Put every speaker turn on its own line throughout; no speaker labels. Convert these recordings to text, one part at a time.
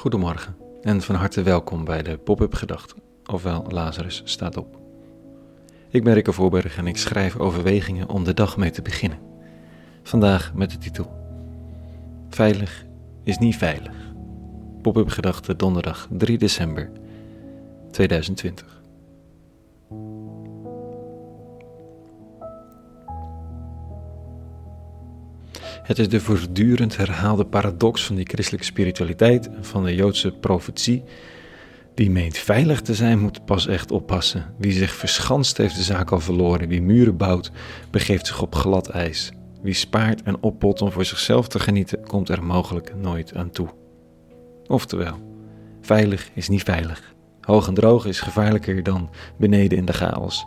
Goedemorgen en van harte welkom bij de Pop-up Gedachten, ofwel Lazarus staat op. Ik ben Rikke Voorberg en ik schrijf overwegingen om de dag mee te beginnen. Vandaag met de titel Veilig is niet veilig. Pop-up Gedachten donderdag 3 december 2020. Het is de voortdurend herhaalde paradox van die christelijke spiritualiteit en van de Joodse profetie. Wie meent veilig te zijn, moet pas echt oppassen. Wie zich verschanst, heeft de zaak al verloren. Wie muren bouwt, begeeft zich op glad ijs. Wie spaart en oppot om voor zichzelf te genieten, komt er mogelijk nooit aan toe. Oftewel, veilig is niet veilig. Hoog en droog is gevaarlijker dan beneden in de chaos.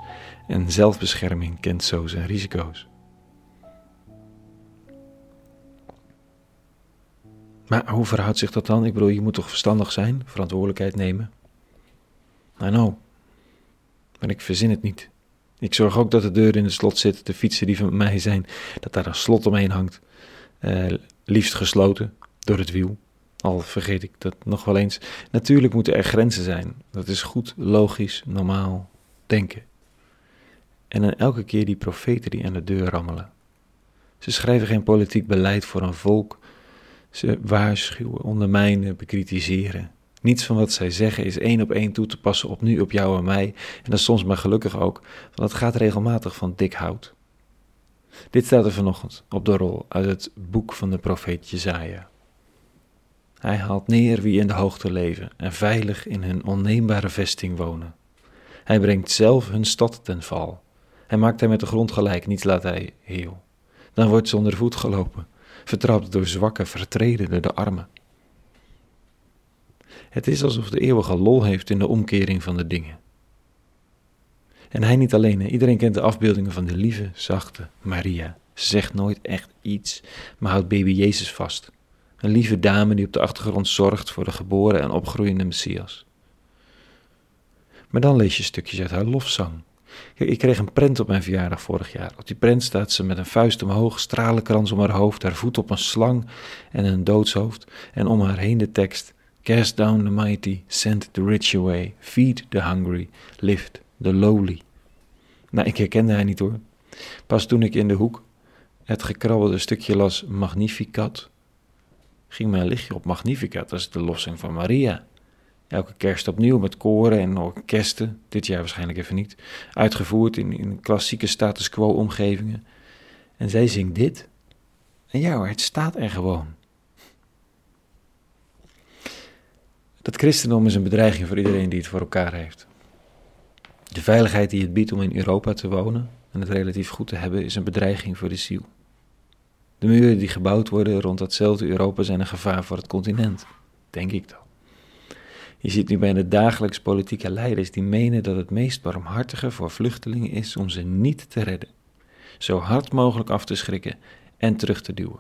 En zelfbescherming kent zo zijn risico's. Maar hoe verhoudt zich dat dan? Ik bedoel, je moet toch verstandig zijn, verantwoordelijkheid nemen? I know. Maar ik verzin het niet. Ik zorg ook dat de deur in het slot zit, de fietsen die van mij zijn, dat daar een slot omheen hangt. Uh, liefst gesloten door het wiel. Al vergeet ik dat nog wel eens. Natuurlijk moeten er grenzen zijn. Dat is goed, logisch, normaal denken. En dan elke keer die profeten die aan de deur rammelen. Ze schrijven geen politiek beleid voor een volk ze waarschuwen, ondermijnen, bekritiseren. Niets van wat zij zeggen is één op één toe te passen op nu, op jou en mij. En dat soms maar gelukkig ook, want het gaat regelmatig van dik hout. Dit staat er vanochtend op de rol uit het boek van de profeet Jezaja. Hij haalt neer wie in de hoogte leven en veilig in hun onneembare vesting wonen. Hij brengt zelf hun stad ten val. Hij maakt hij met de grond gelijk, niets laat hij heel. Dan wordt ze onder voet gelopen vertrapt door zwakke, vertredende de armen. Het is alsof de eeuwige lol heeft in de omkering van de dingen. En hij niet alleen, iedereen kent de afbeeldingen van de lieve, zachte Maria. Ze zegt nooit echt iets, maar houdt baby Jezus vast. Een lieve dame die op de achtergrond zorgt voor de geboren en opgroeiende Messias. Maar dan lees je stukjes uit haar lofzang. Ik kreeg een prent op mijn verjaardag vorig jaar. Op die prent staat ze met een vuist omhoog, stralenkrans om haar hoofd, haar voet op een slang en een doodshoofd. En om haar heen de tekst: Cast down the mighty, send the rich away, feed the hungry, lift the lowly. Nou, ik herkende haar niet hoor. Pas toen ik in de hoek het gekrabbelde stukje las Magnificat, ging mijn lichtje op Magnificat, dat is de lossing van Maria. Elke kerst opnieuw met koren en orkesten, dit jaar waarschijnlijk even niet, uitgevoerd in, in klassieke status quo omgevingen. En zij zingt dit. En ja hoor, het staat er gewoon. Dat christendom is een bedreiging voor iedereen die het voor elkaar heeft. De veiligheid die het biedt om in Europa te wonen en het relatief goed te hebben, is een bedreiging voor de ziel. De muren die gebouwd worden rond datzelfde Europa zijn een gevaar voor het continent, denk ik dan. Je ziet nu bijna dagelijks politieke leiders die menen dat het meest barmhartige voor vluchtelingen is om ze niet te redden, zo hard mogelijk af te schrikken en terug te duwen.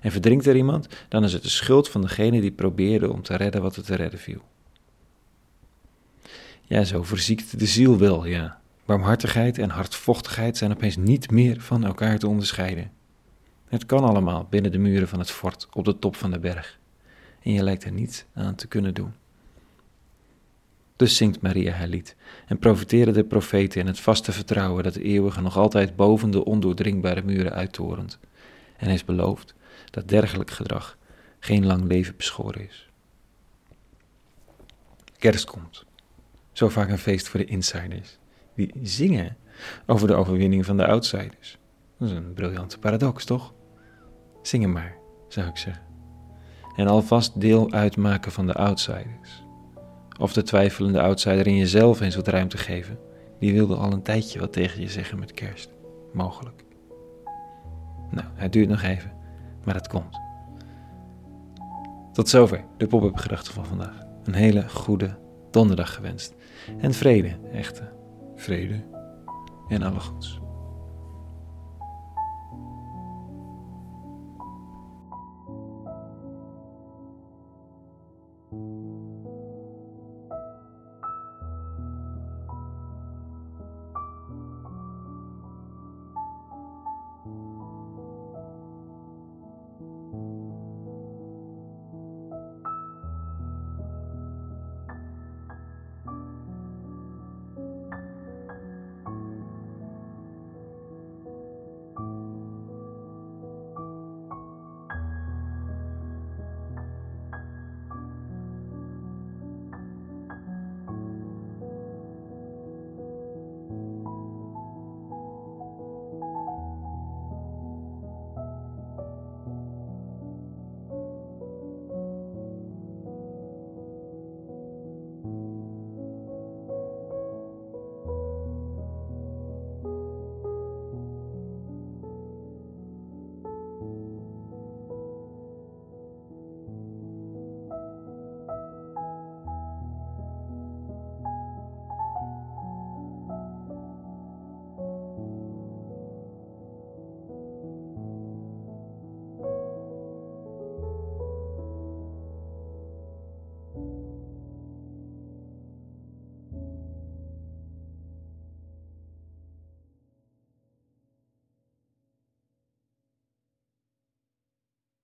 En verdrinkt er iemand, dan is het de schuld van degene die probeerde om te redden wat er te redden viel. Ja, zo verziekt de ziel wel, ja. Barmhartigheid en hardvochtigheid zijn opeens niet meer van elkaar te onderscheiden. Het kan allemaal binnen de muren van het fort op de top van de berg. En je lijkt er niets aan te kunnen doen. Dus zingt Maria haar lied en profiteren de profeten in het vaste vertrouwen dat de eeuwige nog altijd boven de ondoordringbare muren uittorent en heeft beloofd dat dergelijk gedrag geen lang leven beschoren is. Kerst komt. Zo vaak een feest voor de insiders. Die zingen over de overwinning van de outsiders. Dat is een briljante paradox, toch? Zingen maar, zou ik zeggen. En alvast deel uitmaken van de outsiders. Of de twijfelende outsider in jezelf eens wat ruimte geven. Die wilde al een tijdje wat tegen je zeggen met kerst. Mogelijk. Nou, het duurt nog even, maar het komt. Tot zover de pop-up gedachten van vandaag. Een hele goede donderdag gewenst. En vrede, echte vrede en alle goeds.